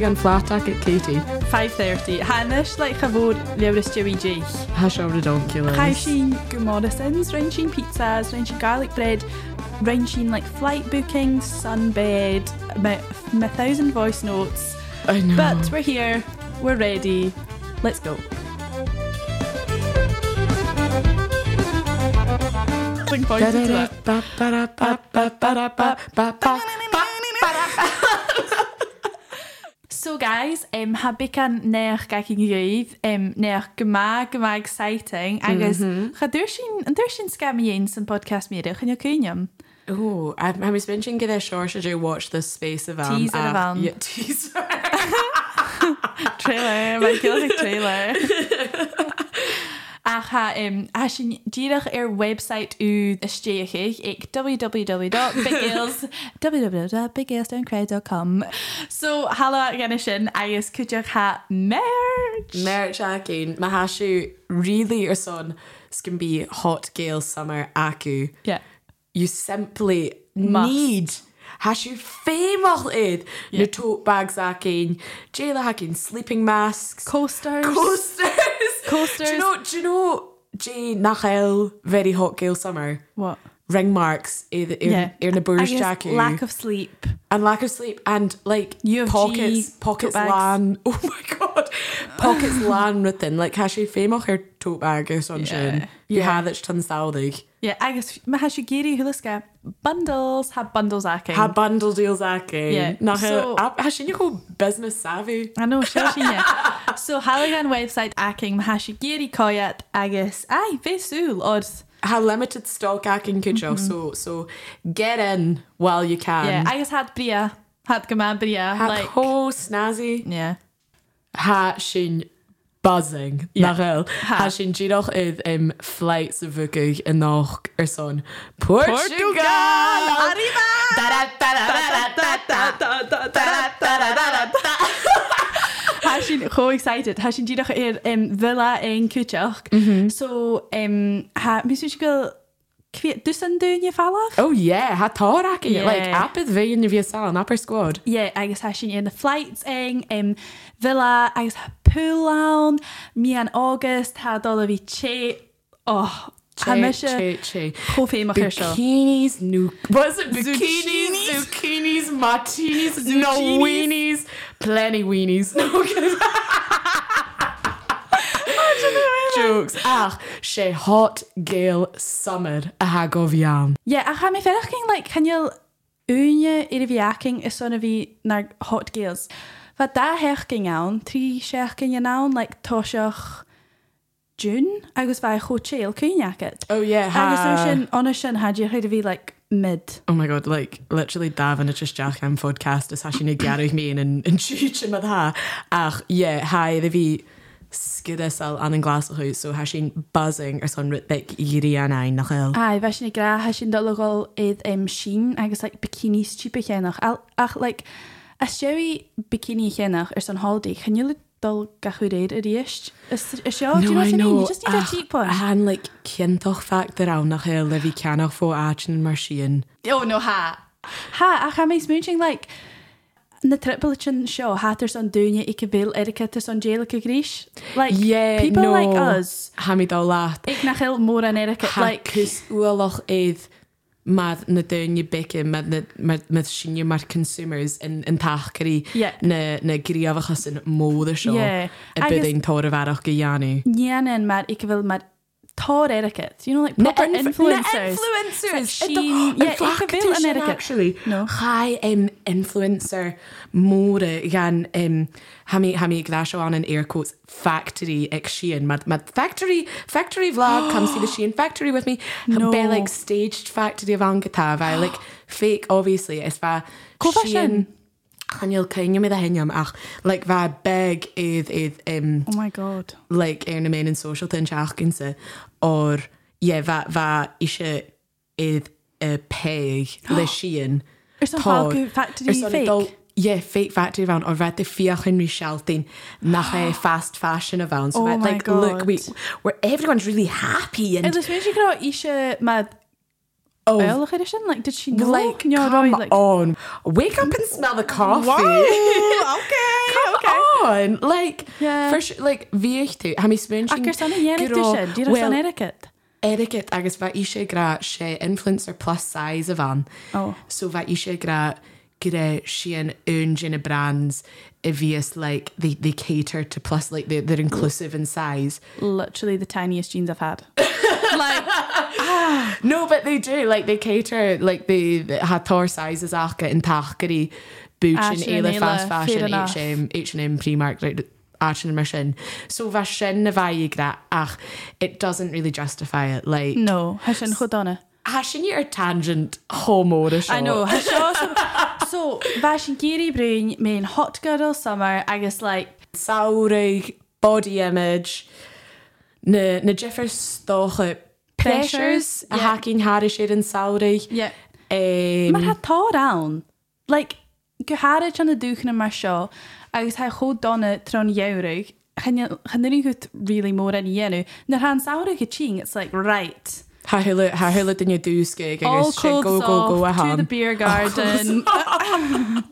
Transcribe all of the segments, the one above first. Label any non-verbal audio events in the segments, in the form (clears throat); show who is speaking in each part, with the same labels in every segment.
Speaker 1: gan flatak at Katie?
Speaker 2: 5:30. Hanis le cha bhór leras Joey J.
Speaker 1: Ha show the donkey
Speaker 2: Cha sin go sin pizzas, sin garlic bread, sin like flight bookings, sunbed, about a thousand voice notes.
Speaker 1: I know.
Speaker 2: But we're here, we're ready. Let's go. Bring points into that.
Speaker 1: Ba, ba, da, ba, ba, ba, da, ba, ba, ba.
Speaker 2: So guys, um, ha becan neach ga cyn gwydd, um, neach gyma exciting, agus cha dŵr sy'n, yn dŵr sy'n scam i ein sy'n podcast yn yw cwyniam.
Speaker 1: Oh, I'm, I'm mentioning get a short should you watch the space of um,
Speaker 2: Teaser of am.
Speaker 1: Yeah, (laughs) teaser.
Speaker 2: Trailer, mae'n gildig trailer. (laughs) Ach ha, um, sy'n dirach ar website ysdeich ich, ag www.biggales.crowd.com. (laughs) So, hala gan sy'n, agus cwtiach ha merch.
Speaker 1: Merch again. Ma hashu really or son can be hot Gael summer aku.
Speaker 2: Yeah.
Speaker 1: You simply
Speaker 2: Must.
Speaker 1: need hashu famous id.
Speaker 2: Yeah.
Speaker 1: No tote bags again. Jayla hacking sleeping masks.
Speaker 2: Coasters.
Speaker 1: Coasters.
Speaker 2: Coasters.
Speaker 1: Do you know, do you know Jay Nachel very hot Gael summer?
Speaker 2: What?
Speaker 1: Ring marks in the
Speaker 2: Yeah.
Speaker 1: in the
Speaker 2: I
Speaker 1: burst
Speaker 2: guess
Speaker 1: jacket.
Speaker 2: Lack of sleep.
Speaker 1: and lack of sleep and like
Speaker 2: UFG
Speaker 1: pockets pockets
Speaker 2: tote bags.
Speaker 1: lan (laughs) oh my god pockets lan written like has she famous her tote bag or something
Speaker 2: Yeah.
Speaker 1: you
Speaker 2: Yeah.
Speaker 1: had it tan saudig
Speaker 2: Yeah, agus ma has geri huliska bundles ha bundles aking.
Speaker 1: ha bundle deals ake
Speaker 2: Yeah,
Speaker 1: nach
Speaker 2: so-
Speaker 1: has she go business savvy
Speaker 2: I know sure sinne. (laughs) so Halligan website aking ma has geri koyat agus ai fesul od.
Speaker 1: ha limited stock aking could you so mm-hmm. so get in while you can
Speaker 2: Yeah, agus had bria had gama bria
Speaker 1: ha
Speaker 2: like
Speaker 1: ho snazzy
Speaker 2: yeah.
Speaker 1: ha sin buzzing.
Speaker 2: Yeah.
Speaker 1: nach el
Speaker 2: Ha.
Speaker 1: ha sin ddíoch iad im flight sa bhucaigh in nach ar son Portugal.
Speaker 2: Ha sin cho excited. Ha sin didach ir um, villa ein kuteach. So um, ha mis go dus an dúne fallach?
Speaker 1: Oh yeah, ha tá
Speaker 2: Yeah.
Speaker 1: like apid bhé in bhí sal an upper squad.
Speaker 2: Yeah, agus ha sin in the flights eng um, villa agus ha pool lawn mi an August ha dol a vi che oh ha me se
Speaker 1: che che.
Speaker 2: cho féach ir.
Speaker 1: Bikinis, nu was it bikinis,
Speaker 2: Zucchinis?
Speaker 1: zucchinis, martinis, no weenies, plenty weenies. No. (laughs) Jokes. Ach, sé hot gale summer a ha go bhiam.
Speaker 2: Yeah, a ha me ferach ging like can you une ir vi aking is son a vi naar hot Gaels. Wat da hech ging aan, tri sech ging je naun like tosioch June agus vai cho chill kun jacket.
Speaker 1: Oh yeah,
Speaker 2: Agus
Speaker 1: ha.
Speaker 2: no sin on sin had you heard vi like mid.
Speaker 1: Oh my god, like literally Davin it's just Jack am podcast is hashin ag garich me in and and chuch mad ha. Ach, yeah, hi, the vi skidesal an an glasachú so hashin buzzing ar son rit big iri an ein nach el.
Speaker 2: Ai, fe sin gra ha sin dolagol iad um, sin agus like, bikini stúpa chénach. Al- Ach, like, a stewi bikini chénach ar san holiday, chan you dul gachú réid a ríist? Is is seo? Do you know what I mean? You just need a
Speaker 1: Ach,
Speaker 2: cheap one.
Speaker 1: Han like cintoch fact ar an nach el le vi canach fó áin mar sin.
Speaker 2: Oh, no, ha. Ha, ach, ha méis mooching, like, na trippelchen seo hátar san dúine i cabil Erika san Jalica grís. Like,
Speaker 1: Yeah,
Speaker 2: people
Speaker 1: no.
Speaker 2: like us,
Speaker 1: Ha mi dá láat.
Speaker 2: ik nach heel mór an Erika,
Speaker 1: Ha
Speaker 2: like,
Speaker 1: cus ualach éiad mad na duine bice me sinne mar consumers in in tacharí
Speaker 2: Yeah.
Speaker 1: na na gríomhachas in móda seo
Speaker 2: Yeah.
Speaker 1: a
Speaker 2: Agus-
Speaker 1: biding tó a bharach go dheanú.
Speaker 2: Níanan mar ik mar tá etiquette. You know, like, proper influencers.
Speaker 1: influencers
Speaker 2: So Shein- yeah, ik America.
Speaker 1: actually
Speaker 2: No.
Speaker 1: Chai um, influencer more gan um, ha mi ha mi glasio an an air quotes factory ag Shein mad mad factory factory vlog come see the (gasps) Shein factory with me
Speaker 2: No.
Speaker 1: be like staged factory of angata vai like (gasps) fake obviously is va
Speaker 2: Co
Speaker 1: Chanil cynne mi a henyam ach like va beg idd idd um,
Speaker 2: Oh my god.
Speaker 1: like ar (gasps) na main an social tin seachcinsa or yeah, va va isise iad a peig le sian
Speaker 2: Is an halgu factory fake?
Speaker 1: yeah, fake factory van or vet de fiachan rí shelting nach é fast fashion a so
Speaker 2: Oh my
Speaker 1: like look we where everyone's really happy and
Speaker 2: weet je gewoon isje met
Speaker 1: Oh.
Speaker 2: Like, sin? Like, did she know?
Speaker 1: Like, come
Speaker 2: like,
Speaker 1: on. Wake up and smell the coffee.
Speaker 2: okay, (laughs)
Speaker 1: Come
Speaker 2: okay.
Speaker 1: on. Like,
Speaker 2: Yeah.
Speaker 1: for sure, like, tú, ha mi spun
Speaker 2: Ac ys anna iennig du sin, di'r
Speaker 1: well,
Speaker 2: san etiquette.
Speaker 1: etiquette agus bheit eisiau gra sé influencer plus size a van.
Speaker 2: Oh.
Speaker 1: So bheit eisiau gra gyda sian un gin brands bhíos like they, they cater to plus like they, they're inclusive in size.
Speaker 2: Literally the tiniest jeans I've had. (laughs) like,
Speaker 1: No, but they do. Like they cater like they, they ha tor sizes acha in tachgari boot
Speaker 2: Ah,
Speaker 1: in
Speaker 2: sin
Speaker 1: eile
Speaker 2: éile,
Speaker 1: fast fashion. H&M H&M Primark like Archon mar sin. So bheit sin na bhaig ach it doesn't really justify it like
Speaker 2: no, ha sin chodonna.
Speaker 1: Ha sin ar tangent homóra
Speaker 2: I know. (laughs) So, va sin giri brún hot girl summer agus like,
Speaker 1: Saorig, body image, na, na Jeffers stocha pressures,
Speaker 2: Pressures,
Speaker 1: a
Speaker 2: yeah.
Speaker 1: hacking Harry shade in Saorig.
Speaker 2: yeah.
Speaker 1: Um,
Speaker 2: Mar ha tá down. Like, go háid an na dúchan mar seo, agus ha chó donna tron jeúrig, channig goed really mór an dhéennn. Na ha saorig a ching, it's like, right.
Speaker 1: Ha hula ha hula den your
Speaker 2: All
Speaker 1: agus sé
Speaker 2: clothes
Speaker 1: go go go a
Speaker 2: the beer (laughs) garden. (laughs)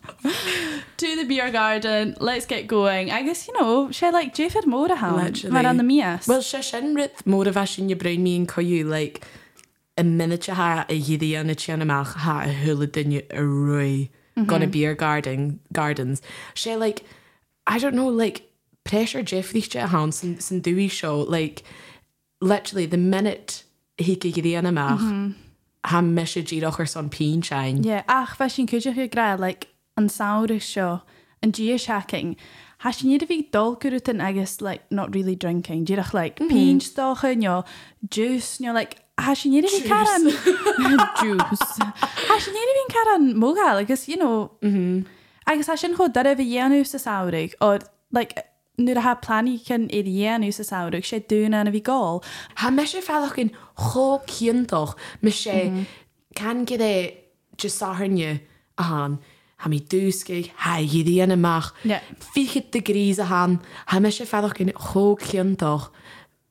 Speaker 2: to the beer garden, let's get going. I guess, you know, she like Jefford mór a.
Speaker 1: Literally.
Speaker 2: Mar an na mias.
Speaker 1: Well se sin rit mór a bheit sin je brein mín coú like a minute ha a dhidí an na tían amach ha a hula dunne a roi mm-hmm. gonna beer garden gardens. sé like I don't know like pressure Jeffreychte a han san san dúí show like literally the minute hi go gidí an amach ha me se ddíach ar son pínsein.
Speaker 2: Yeah, ach, fe sin cwydioch i gra, like, an saorig seo, an geoshacking. Ha sin iad a dol gyrwtyn agus, like, not really drinking. Dyrach, like, mm peach docha, nyo, juice, nyo, like, ha sin iad fi caran... (laughs) juice. Ha sin iad fi'n caran mogal, agus, you know, mm -hmm. agus ha sin chod dar a fi ianw sa saorig, or, like, nuair a ha plani cyn iad ianw sa saorig, sé dŵna an a fi gol.
Speaker 1: Ha me sé fellach in cho ciantoch me sé can get é just sáharne a han. Ha mi dúskeig ha hidí an amach.
Speaker 2: Yeah.
Speaker 1: Fichit de grís a han ha me sé fellach in cho ciantoch.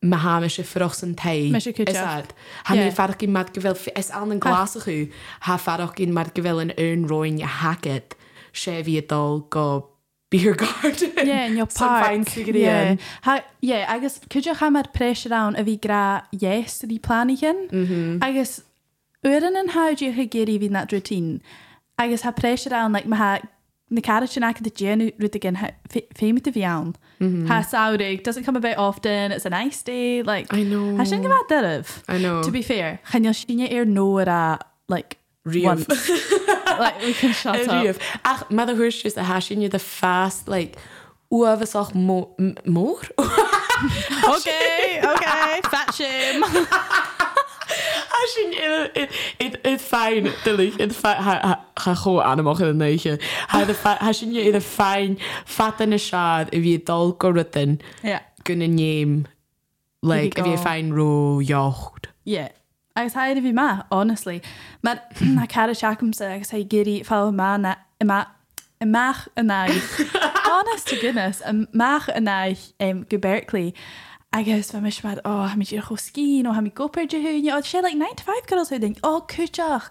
Speaker 1: Ma ha me sé froch san tei.
Speaker 2: Me sé cúteach.
Speaker 1: Ha mé
Speaker 2: Yeah.
Speaker 1: fadach in mat gewil is an an glasach chu ha fadach in mat gewil in un roin je hacket sé vi dal go beer garden. (laughs)
Speaker 2: Yeah, in your (laughs)
Speaker 1: Some
Speaker 2: park.
Speaker 1: fancy
Speaker 2: yeah.
Speaker 1: yeah.
Speaker 2: Ha, yeah, agus cydioch am ar pressure down a fi gra yes ydi planigen. Mm -hmm. Agus uran yn hawd i'ch chi geri fi that routine. Agus ha pressure down, like, ma ha na cara sin ac dy gen rwyd again ffeim dy fi iawn. Mm -hmm. Ha saurig, doesn't come about often, it's a nice day, like...
Speaker 1: I know.
Speaker 2: Ha sin gyfad dyrf.
Speaker 1: I know.
Speaker 2: To be fair, chan yw sin i'r no ar a, like,
Speaker 1: Riamh. (laughs)
Speaker 2: like, we can shut up.
Speaker 1: Riamh. Ach, a thuirs just a hasin de fast like uafasach (laughs) mór?
Speaker 2: Okay, okay, (laughs) fat shame.
Speaker 1: Hasin it fein dulich cha cho anach in neige. Hasin je iad fein fat in a sead a bhí dal go rutin
Speaker 2: yeah.
Speaker 1: gunna néim like bhí
Speaker 2: go.
Speaker 1: fein ro jocht.
Speaker 2: Yeah. Agus haid a bhí ma, honestly. Mar (clears throat) na cara seachamsa agus ha géirí fá má na ima imach a naich. (laughs) Honest to goodness, imach a naich um, go Berkeley. Agus fa mis mad, oh, ha ddír cho scín, o ha mi gopur de hwn, o sé like 9 to 5 girls who think, oh, cwtach.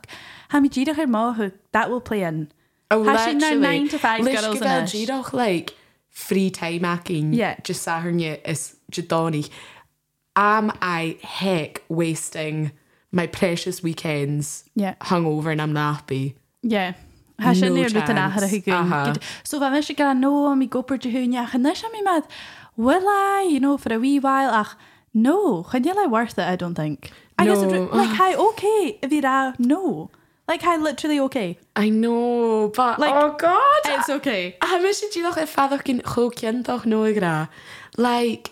Speaker 2: Ha mi ddír ar máth, that will play in.
Speaker 1: Oh,
Speaker 2: Ha sin na
Speaker 1: literally.
Speaker 2: 9 to 5
Speaker 1: Leis
Speaker 2: girls
Speaker 1: go
Speaker 2: in
Speaker 1: bhfuil
Speaker 2: ish.
Speaker 1: ddíadach like free time acting
Speaker 2: Yeah.
Speaker 1: just saharne is jadoni. Am I heck wasting my precious weekends
Speaker 2: Yeah.
Speaker 1: hungover and I'm nappy?
Speaker 2: Yeah. Ha sin
Speaker 1: No
Speaker 2: níor bit an
Speaker 1: chance.
Speaker 2: ahar a
Speaker 1: Aha.
Speaker 2: hiún. So bheit me se gan nó mí gopur de húneach an sem mí mad Well I, you know, for a wee while ach no, chun I worth it, I don't think. I
Speaker 1: No.
Speaker 2: it, like hi okay if you ra no. Like hi literally okay.
Speaker 1: I know, but
Speaker 2: Like,
Speaker 1: oh god!
Speaker 2: It's okay.
Speaker 1: Ha mis sé ddíadach i fadach cin chóciantach nó gra. Like,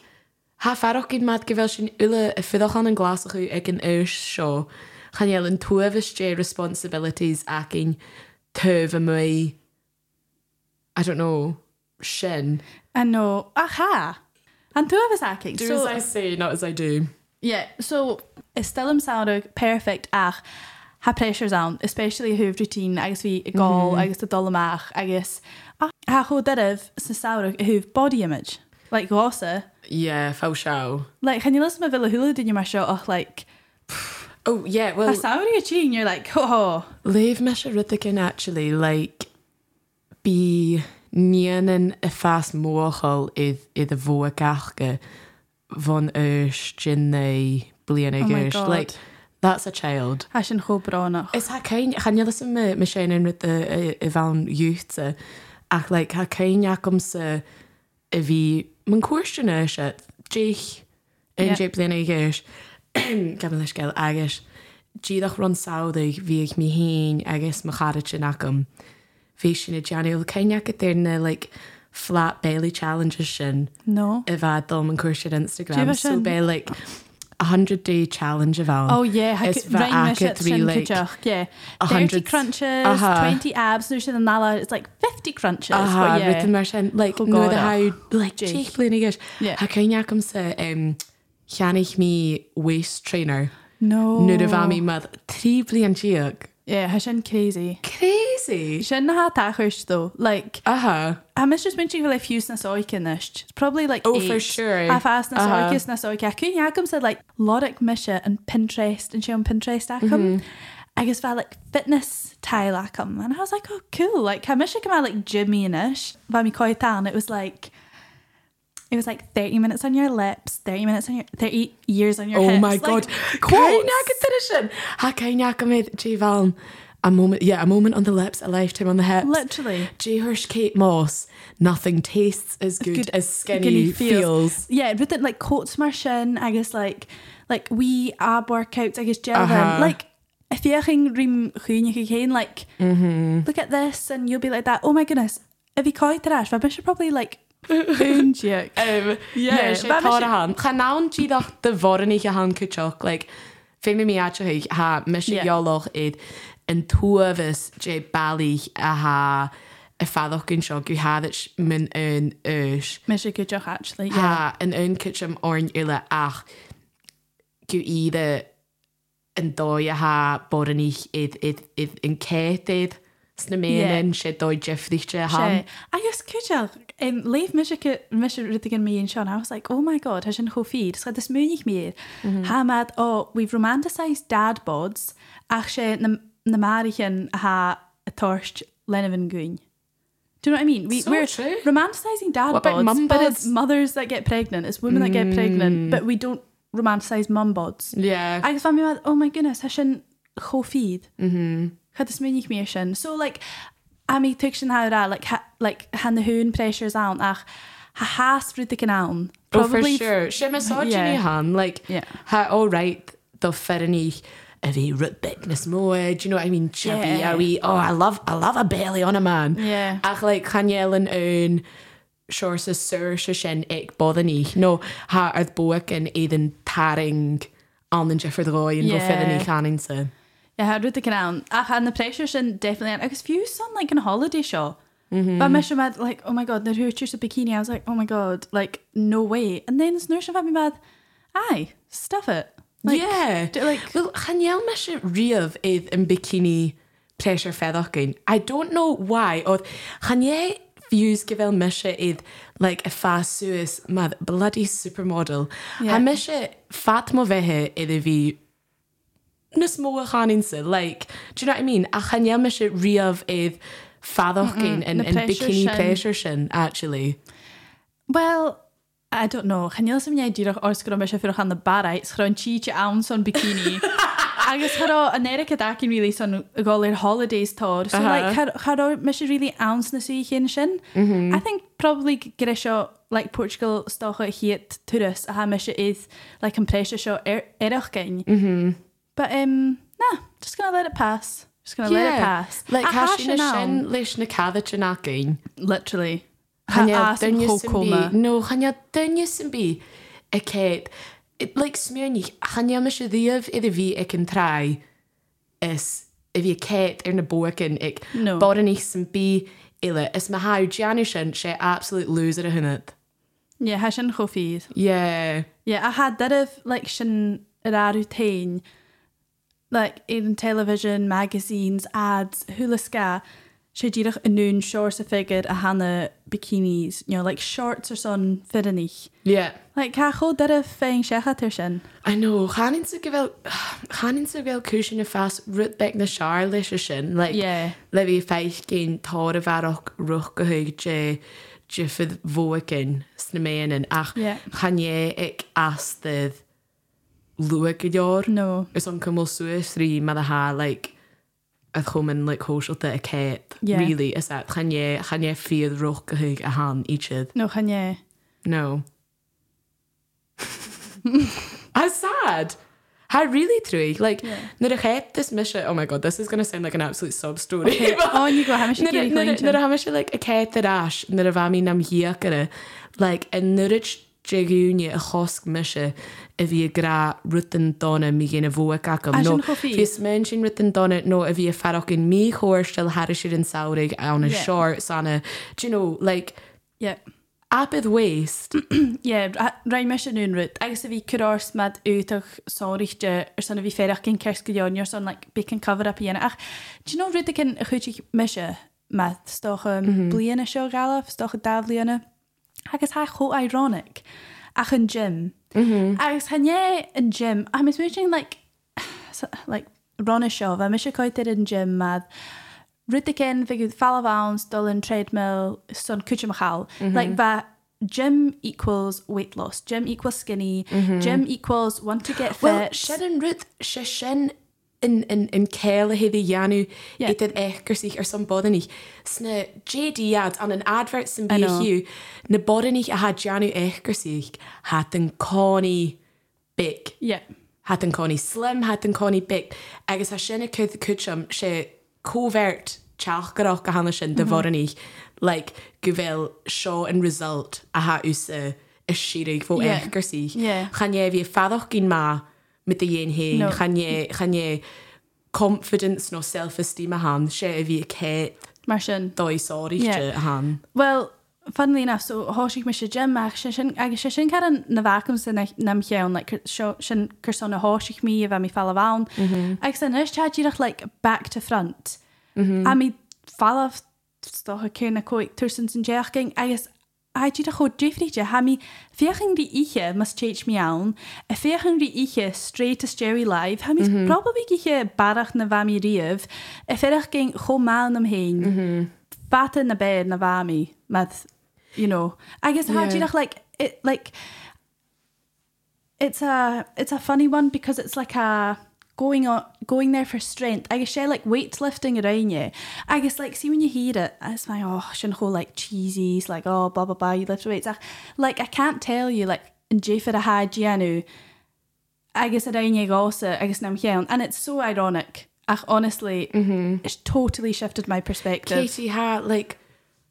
Speaker 1: ha fadach cin mad go bhfuil sin ule i fidach an an glasach chu ag an urs seo. Chan an tuahis dé responsibilities ac in tuh mu I don't know, sin.
Speaker 2: And no, ach ha. And two of us acting.
Speaker 1: Do
Speaker 2: so,
Speaker 1: as I say, not as I do.
Speaker 2: Yeah, so is still am sound perfect ach ha pressures on, especially who've routine agus vi gall mhm. agus the dollamach agus ha cho derif sa sound who've body image like gosa
Speaker 1: Yeah, fá seo.
Speaker 2: like can you listen to Villa Hula did you mar show och like (sighs)
Speaker 1: Oh, yeah, well,
Speaker 2: saoir a tí, you're like, (laughs) oh,
Speaker 1: leif me se actually, like, bí níanaan a fas móchail iad iad a bhua gachge van ys jinna bliana
Speaker 2: Oh my
Speaker 1: gus. Like, that's a child.
Speaker 2: a sin chobránach.
Speaker 1: Is ha cain, chan you listen me Shane in with the, uh, i youth, uh, ach, like, ha cain jacum sa, a bhí, Man cuairstena se
Speaker 2: ddíich
Speaker 1: inép léna ggéis cean leis ceil agus. Díadach run saoigh bhíh mí hain agus mar chaad sin acham. Bhí sin na deanúil céine go tíirna le like, flat Bailey challenges sin.
Speaker 2: No.
Speaker 1: I bheit dom an cuair
Speaker 2: sin
Speaker 1: Instagram so bé like, a hundred day challenge of bhain.
Speaker 2: Oh yeah,
Speaker 1: Is
Speaker 2: me
Speaker 1: agat
Speaker 2: sin
Speaker 1: like,
Speaker 2: yeah.
Speaker 1: a
Speaker 2: 30
Speaker 1: hundred-
Speaker 2: crunches,
Speaker 1: Aha.
Speaker 2: 20 abs, no sin an nala, it's like 50 crunches. But uh-huh, yeah.
Speaker 1: rhythm mar sin, like,
Speaker 2: oh,
Speaker 1: no the
Speaker 2: gádach.
Speaker 1: how, like,
Speaker 2: Jake.
Speaker 1: Blinigish.
Speaker 2: Yeah.
Speaker 1: Ha cainjacum sa, um, cheanich mi waist trainer.
Speaker 2: No.
Speaker 1: Nu a bha mi mad trí blian tíag.
Speaker 2: Yeah, ha sin crazy.
Speaker 1: Crazy.
Speaker 2: Sin na ha tachers though. Like,
Speaker 1: Aha.
Speaker 2: I miss just go like fuse na soic in this. It's probably like
Speaker 1: Oh,
Speaker 2: eight.
Speaker 1: for sure.
Speaker 2: A fast na
Speaker 1: Uh-huh.
Speaker 2: soic na soic. I couldn't yagum said like Lodic Misha and Pinterest and she on Pinterest acum.
Speaker 1: Mm-hmm.
Speaker 2: I guess felt like fitness tile acum. And I was like, oh cool. Like I Misha come out like Jimmy and ish. Quite down. It was like it was like 30 minutes on your lips, 30 minutes on your 30 years on your
Speaker 1: Oh
Speaker 2: hips.
Speaker 1: my
Speaker 2: Like,
Speaker 1: god.
Speaker 2: quotes.
Speaker 1: Cainjacad tin sin. Ha cainjacum mid J Val. A moment, yeah, a moment on the lips, a lifetime on the hips.
Speaker 2: Literally.
Speaker 1: J Hirsch Kate Moss. Nothing tastes as good,
Speaker 2: good
Speaker 1: as skinny, feels.
Speaker 2: Yeah, with it like coats mar sin, I guess like like wee ab workouts, I guess gel
Speaker 1: Uh-huh.
Speaker 2: like if you're rim chuúne chéin like
Speaker 1: Mm-hmm.
Speaker 2: look at this and you'll be like that, oh my goodness, if you call it trash, but I should probably like Punjak.
Speaker 1: Um,
Speaker 2: Yeah,
Speaker 1: sé
Speaker 2: but
Speaker 1: tá
Speaker 2: mis-
Speaker 1: a han. Cha ná tíach de bhran ich a han cuteach, like, fé mi mí ha mis sé
Speaker 2: Yeah.
Speaker 1: geoloch iad an tuahs sé bailí a ha a fadach gin seo go hadit min an us.
Speaker 2: Miss a good job actually. Yeah.
Speaker 1: Ha an un kitcham orn ile ach go ide an dói a ha boraní iad iad iad an céid sna méan sé dóid jeffrichte ha.
Speaker 2: Sé. I guess cúteach um, leif mis mis and Sean. I was like oh my god has sin feed? So this munig mé ha mad. Oh we've romanticized dad bods. Ach sé na, ha a torcht lennevan do you know what I mean? We,
Speaker 1: So
Speaker 2: we're
Speaker 1: true.
Speaker 2: romanticizing dad
Speaker 1: What
Speaker 2: bods
Speaker 1: mum
Speaker 2: but it's
Speaker 1: bods?
Speaker 2: mothers that get pregnant. It's women that get pregnant but we don't romanticize mum bods.
Speaker 1: Yeah.
Speaker 2: agus fan mé mad oh my goodness has sin cho feed? Cha is munig mé sin. So like a mí tu sin hárá like, ha, like han na hún pressures an ach ha has ru an an.
Speaker 1: Oh, for sure. Sé
Speaker 2: Yeah.
Speaker 1: yeah. han, like,
Speaker 2: Yeah.
Speaker 1: ha, all right, do fernig a bhí rutbignas móid, do you know what I mean? Chubby,
Speaker 2: Yeah.
Speaker 1: a wee, oh, I love, I love a belly on a man.
Speaker 2: Yeah.
Speaker 1: Ach, like, chanyelan un, siwr sa sur sa sin ag bodaní. No, ha, ardd boag yn eidan taring an an Jeffrey Roy yn
Speaker 2: Yeah.
Speaker 1: fo fernig chanin sa.
Speaker 2: Ja ha ru an an. Ach han er na pressure sin definitely an agus fiú son like a holiday show. Mm-hmm. But me mad like oh my god na húir a bikini I was like oh my god like no way and then it's nu me mad aye stuff it like,
Speaker 1: yeah.
Speaker 2: do, like
Speaker 1: Well, chanel me se riamh iad an bikini pleasure fedochain. I don't know why, oedd chanje er views gyfel me se iad like a fast Suez mad bloody supermodel.
Speaker 2: Yeah.
Speaker 1: Yeah. Ha me se fat mo fehe iad a nus mó a chanin like, do you know what I mean? A chanel me se riamh iad fadochain in,
Speaker 2: na
Speaker 1: in bikini pleasure sin, actually.
Speaker 2: Well, I don't know. Chanel sem jij dierach orsgro me se fyrach an na barait, an chiche an son bikini. (laughs) Agus chará an Erica dakin really son a gáil ar holidays tór. So like uh-huh. me se really ounce na suí chin sin. Mm-hmm. I think probably gre seo like Portugal stocha hiet tourist a ha me se is like an pressure seo er, gein. Mm-hmm. But um, nah, just gonna let it pass. Just gonna let it pass.
Speaker 1: Like,
Speaker 2: A
Speaker 1: ha sin
Speaker 2: sin
Speaker 1: sin leis na cadit yn again.
Speaker 2: Literally. Ha as yn
Speaker 1: dunne sy'n
Speaker 2: chocoma.
Speaker 1: bí. No, chanja dunne sy'n bí. Y ced. It, like, smyrnig, chanja mis y ddiaf iddo fi ag yn trai is if fi ced ar na bwacin ag
Speaker 2: No.
Speaker 1: yn eich sy'n bí ile. Is ma hau Gianni sin absolute loser a hynny.
Speaker 2: Yeah, ha sin chofíd.
Speaker 1: Yeah.
Speaker 2: Yeah, I had that of like sin ar arú tain like in television, magazines, ads, hulaska. sé ddíach in nún seir sa figad a hanna bikinis, you know, like shorts ar son fidanich.
Speaker 1: Yeah.
Speaker 2: Like cha cho dar a féin secha tir sin.
Speaker 1: I know, chanin sa gyfel, (sighs) chanin sa gyfel cwysyn ffas rwyd bec na siar leis sin, like,
Speaker 2: Yeah.
Speaker 1: le fi ffeich gyn tor y farog rwch gyhwg je, je fydd fwy gyn, sna mewn yn, ach,
Speaker 2: Yeah.
Speaker 1: chan ie ec astydd lwag gydior.
Speaker 2: No.
Speaker 1: Ys o'n cymol sŵs ri, ma dda ha, like, a yn, like, hwysol dy y cet,
Speaker 2: Yeah.
Speaker 1: really, is that, chan ie, chan ie ffydd rwch a han, eachydd.
Speaker 2: No chan.
Speaker 1: No. That's sad. How really true. Like,
Speaker 2: Yeah.
Speaker 1: yeah. het this mission. Oh my god, this is to sound like an absolute sob story.
Speaker 2: Okay. (laughs) Oh, you go ha sé
Speaker 1: Nid
Speaker 2: géirí
Speaker 1: ha mission like a cat that ash, nid a fami nam hiakere. Like, a nidich dréúne a chosc meise a bhí gra rutan donna mí
Speaker 2: géna
Speaker 1: bhua
Speaker 2: go nó.
Speaker 1: Fis men sin rutan donna nó a bhí ferach in mí chóirstel Har siad an
Speaker 2: saoigh
Speaker 1: anna seir sanna you know like
Speaker 2: yeah.
Speaker 1: Abid
Speaker 2: waist ra me an únrut agus a bhí cuás mad úach sáirichte ar sanna bhí féach cin ceir goineir san le bicin cover a píana ach Dí nó ruta cin a chuúte meise me stocha um, mhm. bliana seo galh stocha dablíana Agus ha cho ironic ach an gym. Agus chané an gym mis muing like like seo bheit mis se coitir an gym mad. Rudicin fi fall bhs dul an treadmill son kuteachchaal. Like bheit gym equals weight loss, gym equals skinny, gym equals want to get fit.
Speaker 1: Well, sin an rud in, in, in céile hé jaanú
Speaker 2: Yeah.
Speaker 1: yeah. it echgur sich ar san bodaní. Sna JD ad an an advert
Speaker 2: I know.
Speaker 1: bíú na bodaní a ha jaanú echgur sich hat an cáí big.
Speaker 2: yeah.
Speaker 1: hat an cáí slim hat an cáí big agus a sinna chud cuam sé cóvert teach goach go hanna sin de bhraní le go bhfuil seo an result a ha ús a siúigh fó
Speaker 2: Yeah.
Speaker 1: echgur sí.
Speaker 2: Yeah.
Speaker 1: Bhí fadach cin má mit a dhéon hé
Speaker 2: No.
Speaker 1: chané confidence nó self-esteem a han sé a bhí cé
Speaker 2: Mar sin.
Speaker 1: dóáíte
Speaker 2: Yeah.
Speaker 1: a han.
Speaker 2: Well, funnily enough, so háisiigh me sé gym ach sé sin agus sé mm-hmm. sin car an na bhacum san nam cheann le sin chusán na háisiich mí a bheit mi fall bhain. Ag san is teíach le back to front. Mm-hmm. A mí fall stocha cé na coig tusan san deachking agus Aidí a chud défrite ha mí féchan rí ihe mas change me an, a féchan rí ihe straight as Jerry live, ha mí mm-hmm. probably ihe barach na bhami riamh, a féach gin chomá am héin. Bata na bed mm-hmm. na bhami met you know. I guess how do
Speaker 1: Yeah.
Speaker 2: look like it like it's a it's a funny one because it's like a going on going there for strength. I guess she like weightlifting around you. I guess like see when you hear it, it's like oh shouldn't whole like cheesies like oh blah blah blah you lift weights. Ach, Like I can't tell you like in J for a had Gianu. I guess around you also I guess I'm here and it's so ironic. Ach honestly, mm-hmm. it's totally shifted my perspective.
Speaker 1: Katie ha like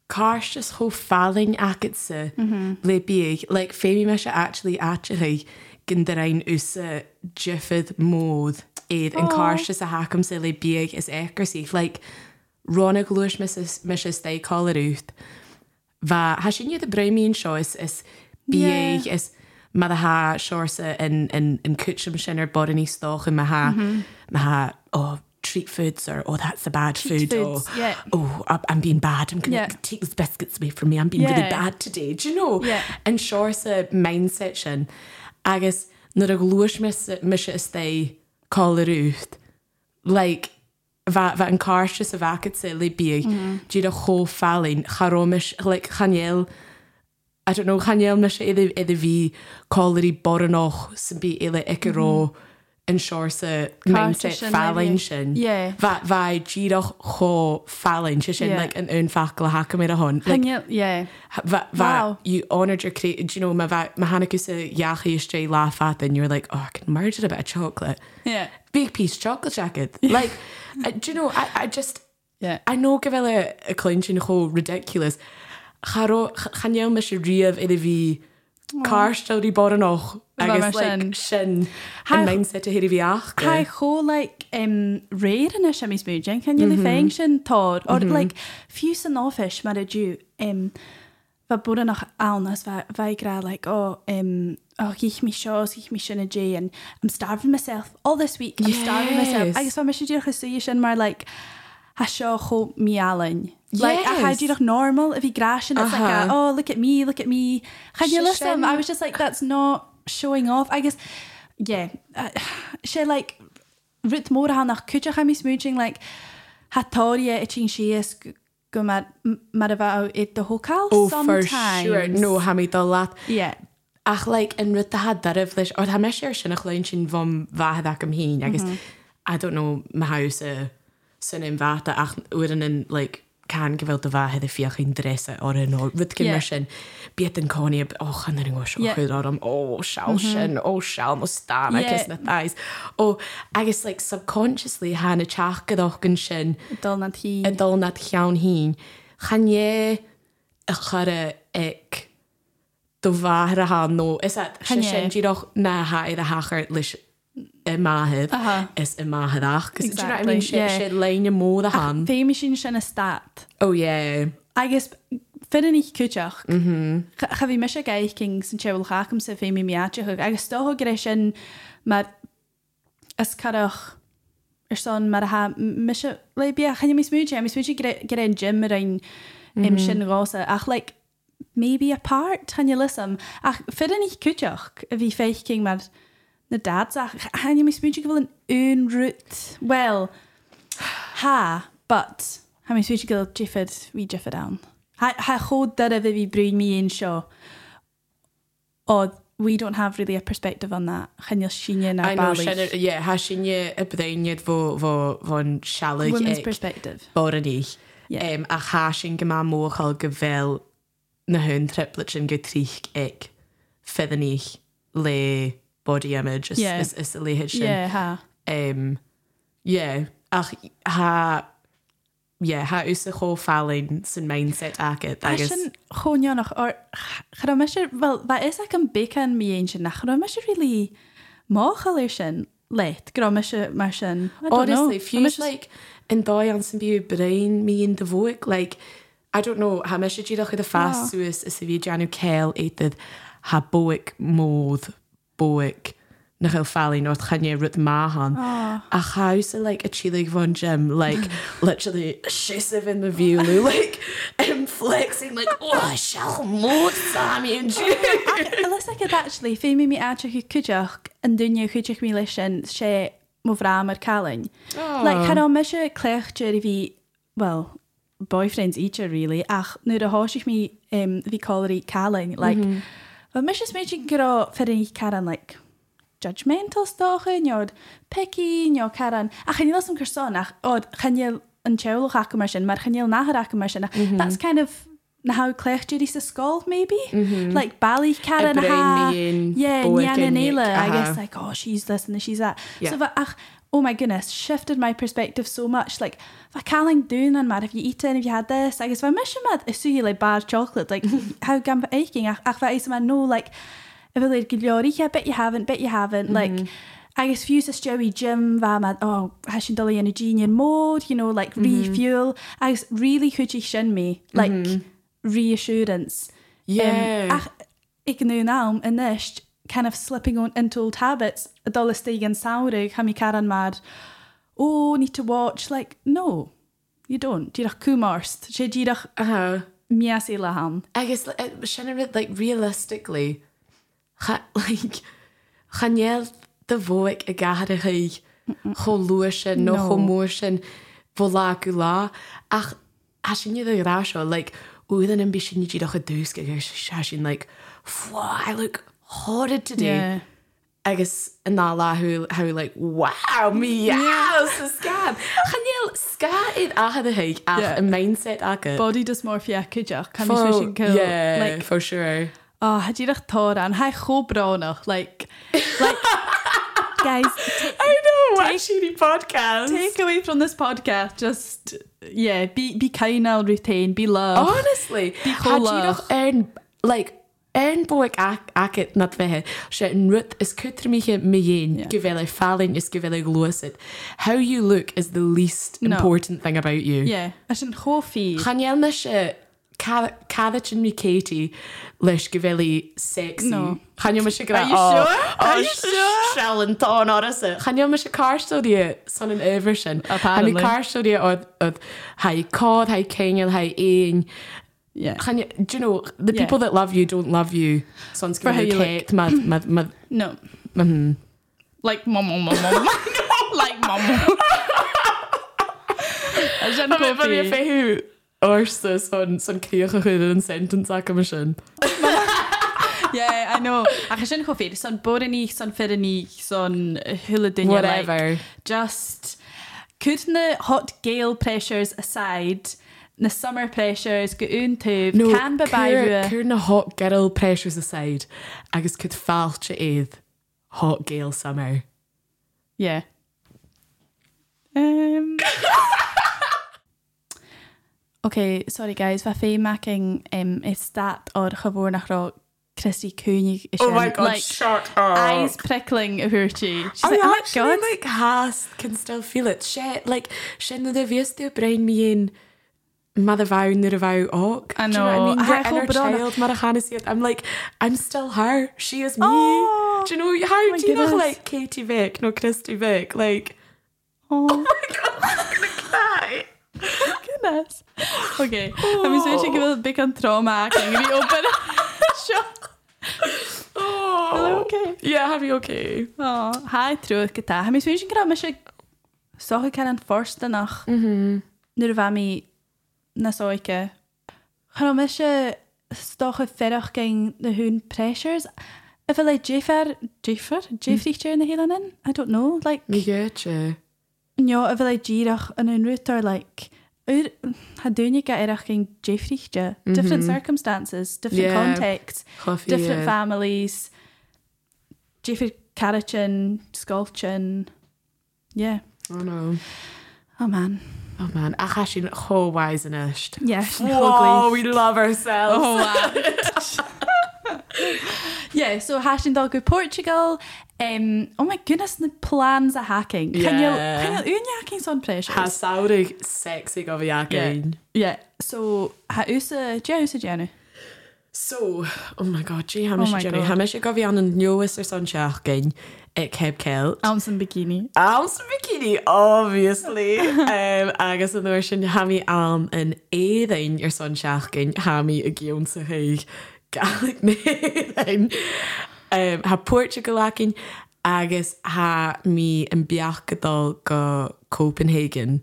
Speaker 1: carstas ho falling akitse le big like fémi me actually actually gin der ein úsa éiad an carstas a hakam se le big is sich like Ronnig lois me se stay call út va ha sin de breimín seo is is
Speaker 2: Yeah.
Speaker 1: is a ha seirsa in kucham sin ar bodaní stoch in ha mm-hmm. ha oh treat foods or oh that's a bad
Speaker 2: Treat
Speaker 1: food
Speaker 2: foods,
Speaker 1: or
Speaker 2: yeah.
Speaker 1: oh I- I'm being bad. I'm gonna
Speaker 2: Yeah.
Speaker 1: take these biscuits away from me. I'm being really bad today. Do you know?
Speaker 2: Yeah.
Speaker 1: an seirsa mindset sin agus nu a glúis me se is call út like bheit an cáiste sa bhacad sé le bí dúad a. Mm-hmm. Cho fallin charómis le chanéal I don't know chanéal me sé idir idir bhí choirí boranach san bí ile iceró an mindset
Speaker 2: sin,
Speaker 1: fallin sin
Speaker 2: Yeah.
Speaker 1: bheit díadach cho fallin se sin like an ún fa le hacha mé a hon like,
Speaker 2: Like, yeah.
Speaker 1: Va, va, you honored your creative. You know, ma va, ma hana kusa yachi stray laugh at, and you're like, oh, I can merge it a bit of chocolate.
Speaker 2: Yeah.
Speaker 1: Big piece chocolate jacket. Like, uh, do you know? I, I just,
Speaker 2: Yeah.
Speaker 1: I know gavella a clinching ho ridiculous. Charo, chanel me se riav in a car story bor noch. I
Speaker 2: Bhá
Speaker 1: guess
Speaker 2: mar
Speaker 1: like
Speaker 2: sin.
Speaker 1: shin.
Speaker 2: Ha-
Speaker 1: and mindset to hiri vi ach.
Speaker 2: Cai cho like um, réir in sem mis múin can you féin sin tád or like fiú san áfis mar a dú um, Ba bud nach annas bheit gra like oh um, oh ich mi seo ich mi sin a dé and I'm starving myself all this week. I'm starving myself.
Speaker 1: Yes.
Speaker 2: agus fa me sé dúcha sú sin mar like seo cho mialain. Like,
Speaker 1: Yes.
Speaker 2: a how do you look normal if you grash and it's like,
Speaker 1: Uh-huh.
Speaker 2: a, oh, look at me, look at me. Had you listen? I was just like, that's not showing off. I guess, yeah. Uh, she like, rut mór ha nach cúteach ha mi smooching, like, ha tória i tín sias go mar mar a bheith i do hocal
Speaker 1: Oh,
Speaker 2: sometimes.
Speaker 1: for sure. No, ha mi dul leat.
Speaker 2: Yeah.
Speaker 1: Ach, like, yn rydw ha darif leis, o'r ha sy'n achlain sy'n fom fahad ac am hyn, agus, I don't know, ma haws y san in bhata ach uan in like, can gohfuil a bheit a fioch in dresse or an
Speaker 2: rud
Speaker 1: mar sin. Biet oh, an oh, oh, mhm.
Speaker 2: coníb
Speaker 1: óchan an go chud orm ó se sin. Ó se ó
Speaker 2: sta
Speaker 1: agus na thais ó agus le subconsciously hána
Speaker 2: teach godógan sin.
Speaker 1: Dulna hí an dulna chean hín chané a chore ag do bhhar a há nó is sin díoch na ha a hachar leis lys y mahydd, uh-huh.
Speaker 2: Aha.
Speaker 1: is y mahydd ach, cos do you know what I
Speaker 2: Exactly,
Speaker 1: mean,
Speaker 2: yeah.
Speaker 1: sy'n lein y modd a han.
Speaker 2: Fé sin sin a stat.
Speaker 1: Oh yeah,
Speaker 2: Agus fin ich cúteach. Mm-hmm. Cha bhí me se gaithking san teil chacham sa fé mi miate thug. agus tóth gre sin mar is carach ar son mar ha me le bí chan mis múte, mis múte gur an gym ar ein im mm-hmm. sin rása ach like maybe a part tan je lissam ach fin ich cúteach a bhí féichking mar na dadach han mis múte go bhfuil an well ha but ha mis múte go jiffid hí jiffid down. Ha chod dar a bhí brún mi ein seo oh we don't have really a perspective on that chan sinne na
Speaker 1: I know,
Speaker 2: bailí.
Speaker 1: yeah, ha sy'n ie y byddeiniad fo, fo, fo'n sialig
Speaker 2: women's
Speaker 1: ec
Speaker 2: perspective
Speaker 1: bor yn ich.
Speaker 2: Yeah.
Speaker 1: Um, a ha sy'n gyma mochal gyfel na triplet sy'n gytrich ec fedden ich le body image is,
Speaker 2: Yeah.
Speaker 1: is, is, y le hyd sy'n.
Speaker 2: yeah ha
Speaker 1: um, yeah, ach ha yeah, ha ús a cho fallin san mindset agad agus
Speaker 2: choneannach or chu me well bheit is ag an becan mí sin nach chu me se rilí mácha lei sin leit gra me se mar sin I don't know.
Speaker 1: honestly feels like in dói an san bíú brain mí in de bhig like I don't know ha me sé ddíach a fast suas is a bhí deanú céil éiad ha boic mód boic nach chail fallin nó channe rut máhan ah. a chaus like a chilig von gym like (laughs) literally shisive in the view like I'm flexing like oh shall mód Sammy and you
Speaker 2: Lis (laughs) ag actually fé mi mi atre chu cuideach an dunne chuideach mí lei sin sé mó bhrá mar calain. Oh. Le chu me se cléchtúir i bhí well boyfriends eater really ach nu a háisiich mí bhí choirí calain like mhm. Well mis is méid go ferrin caran like judgmental stocha neod picky neo caran a chan las an chuán ach ó chaneal an teach acha mar sin mar chaneal nachach mar sin that's kind of na how cléchtúí sa scóil maybe. Like bailí caran
Speaker 1: brain
Speaker 2: ha
Speaker 1: míon
Speaker 2: yeah
Speaker 1: bóid
Speaker 2: nean
Speaker 1: in
Speaker 2: éile
Speaker 1: it,
Speaker 2: I
Speaker 1: aha.
Speaker 2: guess like oh she's this and she's that.
Speaker 1: Yeah.
Speaker 2: so but ach oh my goodness shifted my perspective so much. Like if calling doing and mad if you eat it if you had this I guess if mission mad is you like bad chocolate. Like (laughs) how can I aching? ach ach is man no like if like yeah bet you haven't bet you haven't. Mm-hmm. Like I guess fuse a Joey Jim va mad oh has she dolly in a genius mode you know like mm-hmm. refuel. I guess really hoochie shin me? Like mm-hmm. reassurance.
Speaker 1: Um, yeah.
Speaker 2: um, ach, ik nu naam in nist kind of slipping on into old habits a and saurig ha mi mad oh need to watch like no you don't dírach kumarst sé dírach
Speaker 1: uh-huh.
Speaker 2: mias i
Speaker 1: I guess like, like realistically like chanéal de bhig a gahar a chuig cho luair sin nó
Speaker 2: No.
Speaker 1: cho mór sin bh lá go lá ach a sin iad ará like úan an bí sin díach a dús go gur se like I look horrid today
Speaker 2: Yeah.
Speaker 1: agus in ná láthú how like wow me yes, scab chanéal sca iad ahad a chuig ach
Speaker 2: Yeah.
Speaker 1: a mindset ah, aga
Speaker 2: body dysmorphia kuach kam
Speaker 1: For- yeah,
Speaker 2: like
Speaker 1: for sure.
Speaker 2: oh ha dírach tá an ha cho bránach like like (laughs) guys
Speaker 1: I know, what shitty podcast.
Speaker 2: take away from this podcast just yeah be be kind now retain be love
Speaker 1: Honestly, had you
Speaker 2: chomhlach.
Speaker 1: doch like, ein boig acet nad fethe, sé an rut is cutramiche mé
Speaker 2: Yeah.
Speaker 1: gyfele fallin is glosid. How you look is the least
Speaker 2: No.
Speaker 1: important thing about you.
Speaker 2: yeah as an chofi
Speaker 1: Chanel na se cadit in mi Katie leis gyfele sexy.
Speaker 2: No.
Speaker 1: Chanel ma se
Speaker 2: Are you sure? Are you sure?
Speaker 1: shell yn don oras y. Chan iawn mysio car stodi eh, son efer sin.
Speaker 2: Apparently.
Speaker 1: Chan car stodi oedd oedd hai cod, hai ceingil, hai ein.
Speaker 2: Yeah.
Speaker 1: Chan you, do you know, the
Speaker 2: Yeah.
Speaker 1: people that love you don't love you. Son's
Speaker 2: For how
Speaker 1: gyda
Speaker 2: you
Speaker 1: Kate, mad, mad, mad,
Speaker 2: No.
Speaker 1: mhm.
Speaker 2: Like mum, mum, mum, mum. (laughs) like mum. (laughs) As yn
Speaker 1: Ma fi
Speaker 2: coffee.
Speaker 1: fehu orsa son, son criach a chyd yn sentence ac am y sin.
Speaker 2: Yeah, I know. Ac as yn coffee, son bod ni, son fyr ni, son hula dunya.
Speaker 1: Whatever.
Speaker 2: Like, just, could the hot Gael pressures aside, the summer pressures, go un tŵb,
Speaker 1: No,
Speaker 2: can be bai rua.
Speaker 1: Cur na hot girl pressures aside, agus could fáilte iad hot Gael summer.
Speaker 2: Yeah. Um, (laughs) okay, sorry guys, fa fé making um, is stat o'r chyfwr nach ro Christy Cúnig is
Speaker 1: Oh my god,
Speaker 2: like,
Speaker 1: shut up.
Speaker 2: eyes prickling of her She's
Speaker 1: I
Speaker 2: like, oh my god.
Speaker 1: like has can still feel it. Shit, like sin na de vieste brain me in mother vow near vow og.
Speaker 2: I
Speaker 1: Do you know what I mean?
Speaker 2: I
Speaker 1: Your
Speaker 2: hope
Speaker 1: inner
Speaker 2: it
Speaker 1: child, Mara Hannah I'm like, I'm still her. She is me.
Speaker 2: Oh.
Speaker 1: do you know how
Speaker 2: my
Speaker 1: do you know like Katie Vick, no Christy Vick? Like
Speaker 2: Oh, (laughs)
Speaker 1: my god, I'm gonna cry.
Speaker 2: goodness. Okay, I'm just waiting to give a big on trauma. Have you open? (laughs) Sure.
Speaker 1: Oh.
Speaker 2: Hello, okay.
Speaker 1: Yeah, have you okay?
Speaker 2: Oh, hi, trwy'r gyda. I'm just waiting to get a soch can an forsta nach.
Speaker 1: Mhm.
Speaker 2: nuair a bheit mí na sóice. Cha me se stocha ferach gin na hún pressures. If bheit le Jfer Jfer Jeffríteir na hélanin? I don't know. Like,
Speaker 1: Mi gutje.
Speaker 2: no, a bheit le ddíach an an ruútar like ha dúine ga arach gin Jeffríte. Mhm. Different circumstances, different
Speaker 1: Yeah.
Speaker 2: contexts,
Speaker 1: Coffee.
Speaker 2: different
Speaker 1: yeah.
Speaker 2: families. Jeffrey Carachin, Sculchin. Yeah.
Speaker 1: Oh no.
Speaker 2: Oh man.
Speaker 1: Oh man, ach has sin cho wise in ist.
Speaker 2: Yeah.
Speaker 1: Whoa, we love ourselves.
Speaker 2: Oh wow. (laughs) yeah, so hashing dog go Portugal. Um, oh my goodness, the plans are hacking. Can you
Speaker 1: Yeah.
Speaker 2: can you un hacking son pressures?
Speaker 1: Ha saurig sexy go vi again.
Speaker 2: yeah. So ha usa ja usa Jenny.
Speaker 1: So, oh my god, gee,
Speaker 2: Oh
Speaker 1: mis
Speaker 2: my
Speaker 1: Jenny,
Speaker 2: God.
Speaker 1: ha mis go vi an an newest or son seach ag ceb ceil. Am
Speaker 2: san bikini.
Speaker 1: Am san bikini obviously (laughs) um, agus an nuair sin haí am an édain ar san seaach cin haí a ggion sa haig galig mé um, Tá puirte go lecin agus ha mí an beach godal go Copenhagen.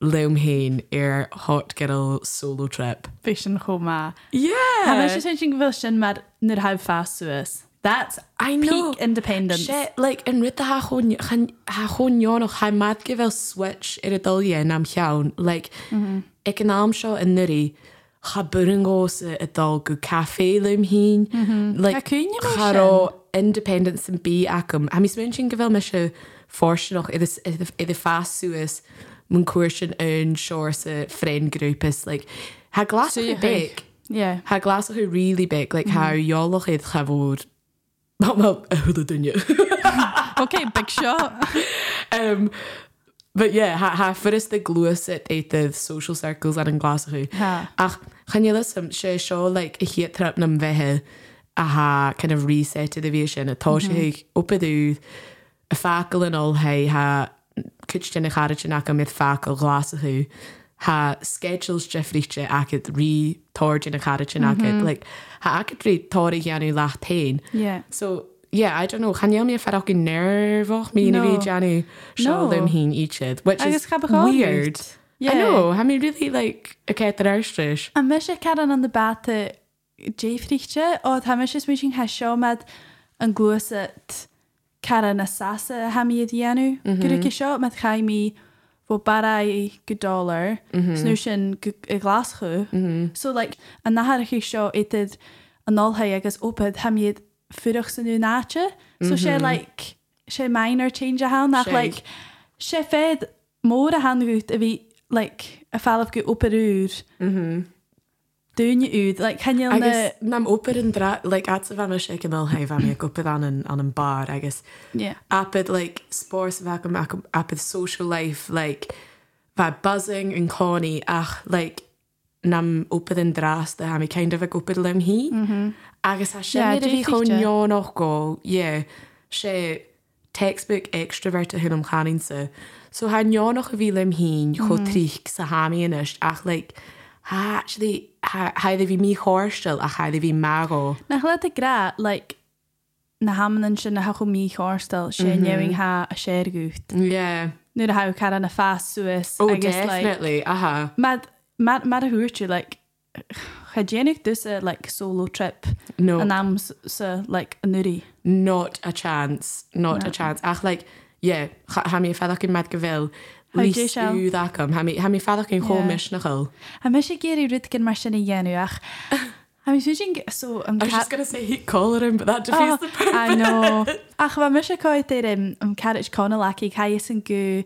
Speaker 1: leumhéin ar hátgedal solo trip.
Speaker 2: Fi an
Speaker 1: chomá?
Speaker 2: Yeah. sé sin go bhfuil sin mar nar hah fáúas. That's
Speaker 1: I know.
Speaker 2: peak independence.
Speaker 1: Shit, like, yn rydw ha chan- ha chwn iawn o'ch ha mad gyfel switch er i'r adoliau am llawn. Like, ag yn am sio yn nyri, cha bwrn gos y adol gw caffe lym hun. Like,
Speaker 2: cúine mé
Speaker 1: charo independence yn bi acum. Ha mi smyn sy'n gyfel me sio fforsion o'ch iddo fast suas mwyn cwrsyn yn sy ffrind grwpus. Like, ha glas
Speaker 2: So
Speaker 1: o'ch big.
Speaker 2: Yeah.
Speaker 1: Ha glas o'ch really big. Like, ha iolwch idd. Wel, wel, y dynia.
Speaker 2: Okay, big shot.
Speaker 1: um, but yeah, ha, ha the glwys at eitydd social circles and in glas o'ch
Speaker 2: Ha.
Speaker 1: Ach, chan i lysym, se sio, like, y hiet trap nam fehe a ha kind of reset i ddivision, a to se hig op y dŵd, y ffacl yn ôl hei, ha cwtch yn eich arach yn ac am idd ffacl glas o'ch ha schedules Jeffreyche ac yd re tord yn eich arach yn ac mhm. like, ha ac yd re tord i giannu lach.
Speaker 2: Yeah.
Speaker 1: So, yeah, I don't know. Chan mi a fferach yn nerfoch mi
Speaker 2: No.
Speaker 1: no. fi Janny sio
Speaker 2: No.
Speaker 1: ddim hi'n eachid, which is weird.
Speaker 2: Yeah.
Speaker 1: I know, ha mi really like a ket ar erstrish.
Speaker 2: A me sé caran an de bate Jeffrichte ó ha me is muing he seo med an gloset caran na sasa ha mi a dhéanú. Gu ik seo met chaimi fó bara go dollar snú sin i glaschu. So like an nahar chi seo éid an nolha agus opad ha miad fuach sanú náte. So mhm. she, like she minor change a ha nach like she fed mór a hanút a bhí like a fall go opúr. Dúne úd, like can you
Speaker 1: Agus nam oper yn dra, like at fan me shake ymol hei fan mi a gwpydd an yn, an yn bar, agus
Speaker 2: yeah.
Speaker 1: apid like sports fac am ac apid social life, like fa buzzing yn coni ach like nam oper yn dras da ha mi kind of a gwpydd lym hi. Agus a
Speaker 2: Yeah,
Speaker 1: sin yeah, fi
Speaker 2: dé
Speaker 1: chwn ion o'ch go, yeah, sé textbook extrovert a hun am chanin sa. So ha neo noch a bhí lim hín cho trích sa hamíis ach like, ha actually ha bhí mí chóirstil a cha bhí mágó.
Speaker 2: Na le a gra like na hamanan sin na ha go mí chóstal sé neing ha a séir gút.
Speaker 1: Yeah.
Speaker 2: Nu a ha car an na fast Suas
Speaker 1: Oh definitely aha.
Speaker 2: Mad mad mad a huirtu like chagénig dus a like solo trip
Speaker 1: No.
Speaker 2: an am sa like a nuri.
Speaker 1: not a chance not
Speaker 2: No.
Speaker 1: a chance ach like yeah cha- ha mi fadach in mad gavil
Speaker 2: How do you show?
Speaker 1: údacham ha mi ha mi fadach in
Speaker 2: Yeah.
Speaker 1: chomis nachil
Speaker 2: Ha me sé géirí rudcin mar sinna dhéanúach. Ha (laughs) mi sin so an
Speaker 1: I was just gonna say he collar him but that defeats the purpose
Speaker 2: I know. (laughs) Ach me se coid ar um, an carriage conna le cha san go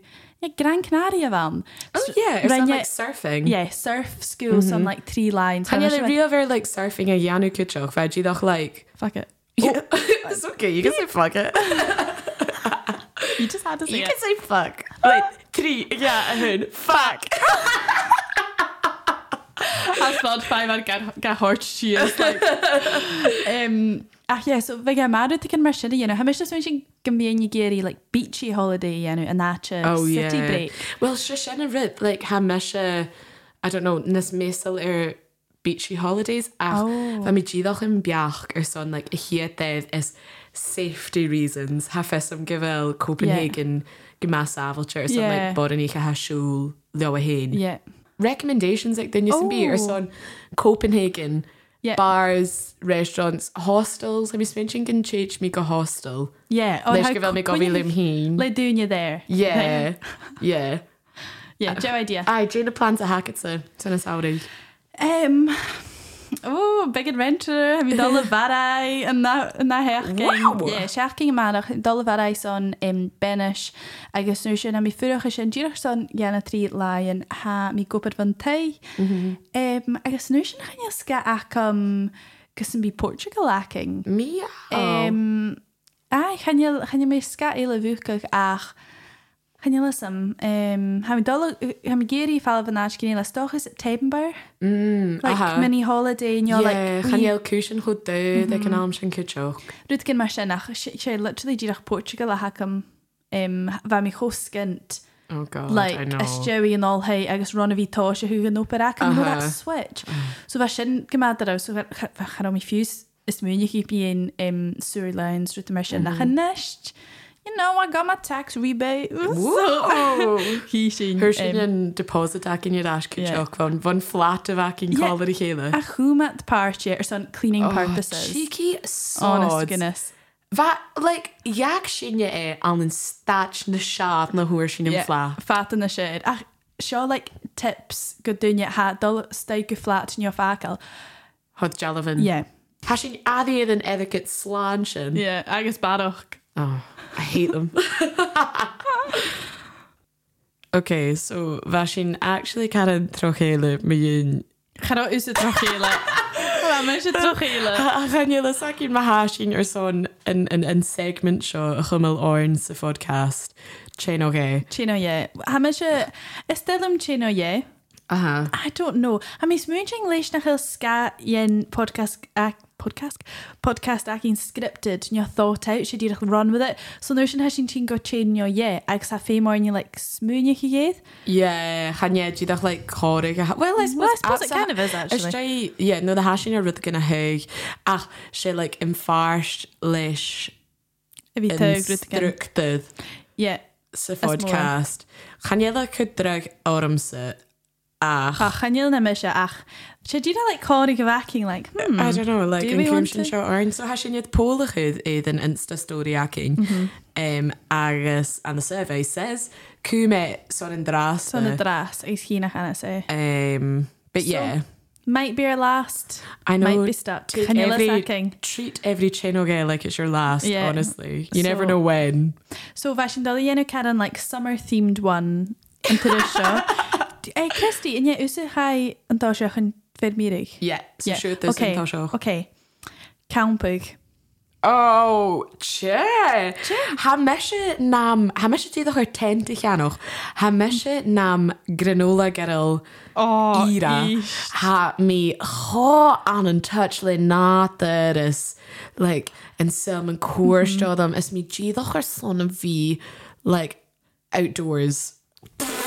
Speaker 2: Gran Canaria van.
Speaker 1: oh yeah it's
Speaker 2: Rinne-
Speaker 1: like surfing
Speaker 2: Yeah, surf schools on like three lines. Ha
Speaker 1: je
Speaker 2: me
Speaker 1: real ver like surfing a Janu Kuchok fe you like
Speaker 2: Fuck it.
Speaker 1: yeah. (laughs) it's okay you can say fuck it
Speaker 2: You just had to say
Speaker 1: you
Speaker 2: it.
Speaker 1: can say fuck like yeah a hun fuck
Speaker 2: Has Spotify mar ga hort si like um ach yeah so bheit mar cin mar sinna dhéanú ha me sin gombíon géirí like beachy holiday dhéanú a náte city break
Speaker 1: Well se sin a rid like ha I don't know nes mesel ar beachy holidays ach
Speaker 2: Oh.
Speaker 1: oh. mi ddíach in beach ar son like a hiad is safety reasons ha fesam gyfel Copenhagen yeah. Gymas afalter son
Speaker 2: Yeah.
Speaker 1: like bod yn eich ha siŵl leo a
Speaker 2: yeah
Speaker 1: Recommendations like dyn ys yn bi ar
Speaker 2: Oh.
Speaker 1: son Copenhagen
Speaker 2: Yeah.
Speaker 1: bars, restaurants, hostels. Have you mentioned gan change me go hostel?
Speaker 2: yeah
Speaker 1: Leis gyfel mi gofi lim hyn.
Speaker 2: le dúne there
Speaker 1: Yeah, (laughs) yeah.
Speaker 2: yeah Joe idea
Speaker 1: Ai, Jane y plant a hacket sa, sy'n y sawri.
Speaker 2: Um, oh, big adventure. Have you done the varai and that and that herking?
Speaker 1: Wow.
Speaker 2: Yeah, sharking maandag. Dole varai son um, Benish. Agus nu sin am mi furach sin dúrach son gana trí lion ha mi gopad van tei. Um, agus nu sin chan ska acum gus yn bi Portugal acing.
Speaker 1: Meow.
Speaker 2: Um, ai, chan je mi ska eile vucach ach chan je lysam. Um, ha mi dole, ha mi geri fall van ach gynnu las doch is Tapenbar.
Speaker 1: mm,
Speaker 2: like
Speaker 1: aha.
Speaker 2: mini holiday and you're
Speaker 1: yeah,
Speaker 2: like
Speaker 1: chan
Speaker 2: we-
Speaker 1: iel cwysyn chwyd dyd ac yn am sy'n cwtioch.
Speaker 2: Rwyt gen mar sin nach sé literally dírach Portugal a hacam um, bheit mi choskent
Speaker 1: Oh god,
Speaker 2: like
Speaker 1: I know.
Speaker 2: is Joey an all hey agus runna ví tá se hu an opera uh
Speaker 1: Aha.
Speaker 2: that switch so bheit sin gemad so chan mi fiús is muúnig í bíon um, Surlines ruút mar sin nach
Speaker 1: Mm-hmm.
Speaker 2: neist you know I got my tax rebate
Speaker 1: Whoa.
Speaker 2: hí sin
Speaker 1: Hwyr sy'n
Speaker 2: um,
Speaker 1: deposit ac yn i'r as
Speaker 2: Yeah.
Speaker 1: cwtioch fan, fan flat of ac yn
Speaker 2: Yeah.
Speaker 1: colar i chéle.
Speaker 2: a chumat party ar son cleaning purposes
Speaker 1: Oh, Cheeky
Speaker 2: honest
Speaker 1: sods.
Speaker 2: goodness
Speaker 1: Va, like, jak sy'n e an yn stach na siad na hwyr sy'n yn fla.
Speaker 2: Fat in the shed. Ach, seo like tips go dúine ha dul sta go flat in your facal.
Speaker 1: Hod jalafin.
Speaker 2: Yeah.
Speaker 1: Ha sy'n addi yn etiquette slan sy'n.
Speaker 2: Yeah, agus badoch.
Speaker 1: Oh, I hate them. (laughs) okay, so va sy'n actually cael trochéle mi un
Speaker 2: Charo is het nog hele. Ja, maar is het nog hele.
Speaker 1: A chanile sac i'n maha sy'n ar son yn, yn, yn segment show y chymil orn sa podcast. Chain o ge.
Speaker 2: Chino ye. Ha me se is stelum chino ye.
Speaker 1: Aha.
Speaker 2: I don't know. Ha mi smooching leis nach hil ska yen podcast ac podcast podcast acting scripted and you thought out should you run with it so no sin hashin tin go chain your yeah ag sa more and you like smooching ye
Speaker 1: Yeah, chanye, di dach like chorig. Well, I suppose,
Speaker 2: Well, I suppose it kind of is, actually.
Speaker 1: jay, yeah, no, the hashing ar ryd gyda heg. Ach, sé like yn farst leis
Speaker 2: if you
Speaker 1: yn
Speaker 2: tug with again
Speaker 1: structydd
Speaker 2: yeah
Speaker 1: sa podcast. Chanye dda cydrag ormsa. Ach,
Speaker 2: ach chanil na me se ach sé dí like chorig go bhacking like hmm
Speaker 1: I don't know, like,
Speaker 2: Do
Speaker 1: yn
Speaker 2: we want
Speaker 1: cymsyn
Speaker 2: to-
Speaker 1: sio orn. So hashing ydd pólach ydd ydd yn Insta story acing.
Speaker 2: Mm-hmm.
Speaker 1: Um, agus, and the survey says, Cume son yn dras.
Speaker 2: son a dras is hí nach anna sé
Speaker 1: Um, but
Speaker 2: So,
Speaker 1: yeah.
Speaker 2: might be our last
Speaker 1: I know.
Speaker 2: might be stuck
Speaker 1: take
Speaker 2: chanil
Speaker 1: every-
Speaker 2: sacking
Speaker 1: treat every chino gay like it's your last,
Speaker 2: Yeah.
Speaker 1: honestly. You never know when.
Speaker 2: so bheit dal dhéanú caran like summer themed one into the show é Christí inne úsa ha antá se chun fé mírig?
Speaker 1: Oké Campig.
Speaker 2: Ó
Speaker 1: sé
Speaker 2: Tá me
Speaker 1: se ná ha me se tíad chuir tent i cheanoch Tá me se ná
Speaker 2: granóla
Speaker 1: garil
Speaker 2: íra
Speaker 1: Tá mí há an an touch le nátar is le an sim an cuairstádam is mí tíad chuir slán a bhí le outdoors.
Speaker 2: Pfft.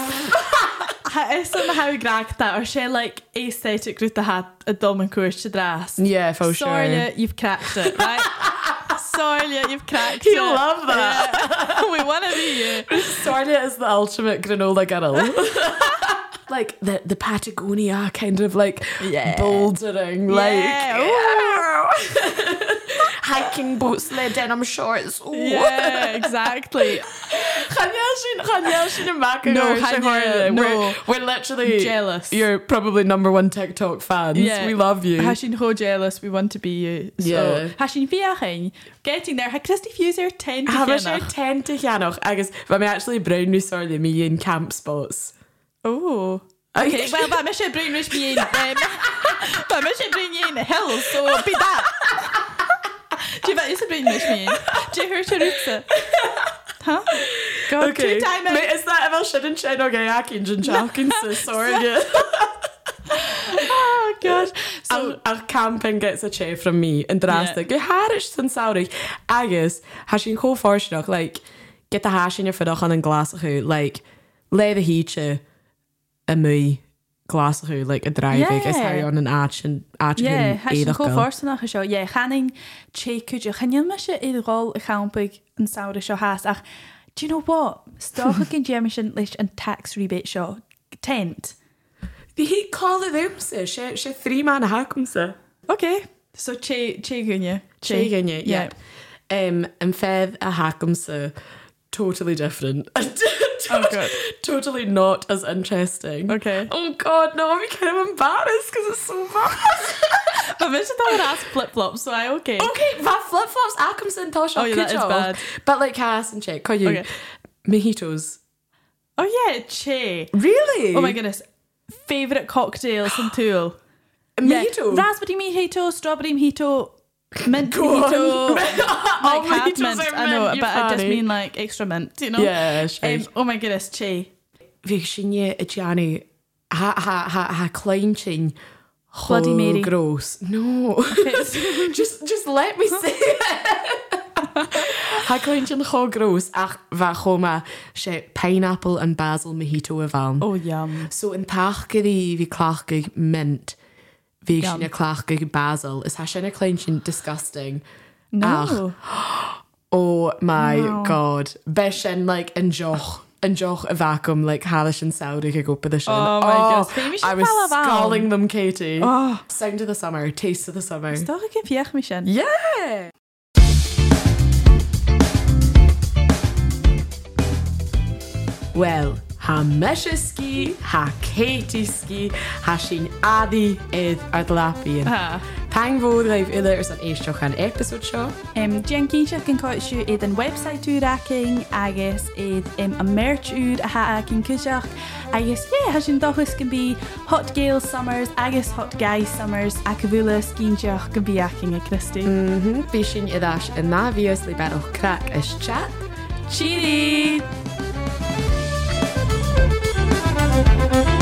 Speaker 2: An ha grachta or sé like aesthetic ruta hat a dom an cuairt te dras.
Speaker 1: Yeah, for
Speaker 2: Sorry,
Speaker 1: sure.
Speaker 2: you've cracked it, right? (laughs) Sorry, you've cracked
Speaker 1: You
Speaker 2: it.
Speaker 1: love that.
Speaker 2: Yeah. (laughs) we want to be you.
Speaker 1: Sorta is the ultimate granola girl. (laughs) like the the Patagonia kind of like
Speaker 2: Yeah.
Speaker 1: bouldering,
Speaker 2: Yeah.
Speaker 1: Hiking boot sled denim shorts. Ooh.
Speaker 2: Yeah, exactly.
Speaker 1: Chanel sin chanel sin a mac
Speaker 2: No, Chanel, no.
Speaker 1: We're, we're literally
Speaker 2: Jealous.
Speaker 1: You're probably number one TikTok fans.
Speaker 2: Yeah.
Speaker 1: We love you.
Speaker 2: Hashin ho jealous, we want to be you. So,
Speaker 1: Yeah.
Speaker 2: Hashin fiachin, getting there. Ha Christy Fuser 10 to
Speaker 1: Ha sé
Speaker 2: Kienach.
Speaker 1: ten to cheannach agus bheit mé actually brown nu sordi mi in camp spots.
Speaker 2: Oh. Okay, well, but Misha bring Mish me in. Um, but Misha bring you in the hills, so be that. Do you bet you bring Mish me in? Do you hear your? Huh?
Speaker 1: Okay.
Speaker 2: two time
Speaker 1: Mate, is that ever shouldn't shine or gay akin jin so sorry. (laughs)
Speaker 2: Oh, God. So,
Speaker 1: our camping gets a chair from me and drastic. Go harish san saurig. Agus has sin có forsinach like get the hash in your fidach an an glasachu like lay the heatche a mu glasachu like a drivig is
Speaker 2: Yeah.
Speaker 1: Harry on an ach and ach
Speaker 2: yeah, Hashin go forst nach seo. Yeah, channing che could you chanil me se i rol a champig an saoir seo has ach do you know what? Stocha gin jemission leis an tax rebate seo. Tent.
Speaker 1: He call it umse she she three man hakumse.
Speaker 2: Okay. So che che gunye.
Speaker 1: Che gnne, yeah. Um and fed a hakumse totally different. (laughs) (laughs)
Speaker 2: Oh, God.
Speaker 1: totally not as interesting.
Speaker 2: Okay.
Speaker 1: Oh god, no, I'm kind of embarrassed because it's so bad. (laughs)
Speaker 2: I But Misha thought ass flip flops, so I okay.
Speaker 1: okay, that flip flops Atkinson Tosh.
Speaker 2: Oh, yeah, that is bad.
Speaker 1: But like Cass and check, can you?
Speaker 2: Okay.
Speaker 1: Mojitos.
Speaker 2: Oh yeah, che.
Speaker 1: Really?
Speaker 2: Oh my goodness. Favorite cocktails in (gasps) Tool.
Speaker 1: Mojito.
Speaker 2: Raspberry mojito, strawberry mojito, mint
Speaker 1: Go on.
Speaker 2: mojito. (laughs) Like half
Speaker 1: mojitos
Speaker 2: mint. I know,
Speaker 1: mint,
Speaker 2: but
Speaker 1: you
Speaker 2: I just mean like extra mint, you know?
Speaker 1: Yeah.
Speaker 2: Um, oh my goodness, che.
Speaker 1: Bhí sinne a Gianni ha ha ha ha kleintin
Speaker 2: Bloody Mary.
Speaker 1: gross. No. (laughs) just just let me say it. (laughs) Ha kleintin cho gross ach bha choma sé pineapple and basil mojito a bhan.
Speaker 2: Oh yum.
Speaker 1: So in tachgeí hí clachgaigh mint
Speaker 2: Yum.
Speaker 1: sinna clachgaigh basil is ha sinna disgusting.
Speaker 2: No. (gasps)
Speaker 1: Oh my
Speaker 2: Wow.
Speaker 1: god. Oh, Be sin like an joch. An joch a vacuum like Halish and Saudi could go by the sin.
Speaker 2: Oh my goodness. Maybe
Speaker 1: I was scalding them, Katie.
Speaker 2: Oh.
Speaker 1: Sound of the summer, taste of the summer.
Speaker 2: Stoch a fiach sin.
Speaker 1: Yeah. Well, ha meise ski, ha Katie ski, adi ed ar dlapion.
Speaker 2: Ah.
Speaker 1: Pang fód raibh ile ar san éisteach an episode seo.
Speaker 2: Um, Jen císeach an coitú iad an website úracking agus iad um, a merch úd a ha cin cuiseach agus yeah, ha sin dochas go bí hot Gael Summers agus hot Guy Summers a go bhúla císeach go bíaching a Christú.
Speaker 1: Mhm, Bhí sin idáis in náhíos le bed crack is chat.
Speaker 2: Thank
Speaker 1: you.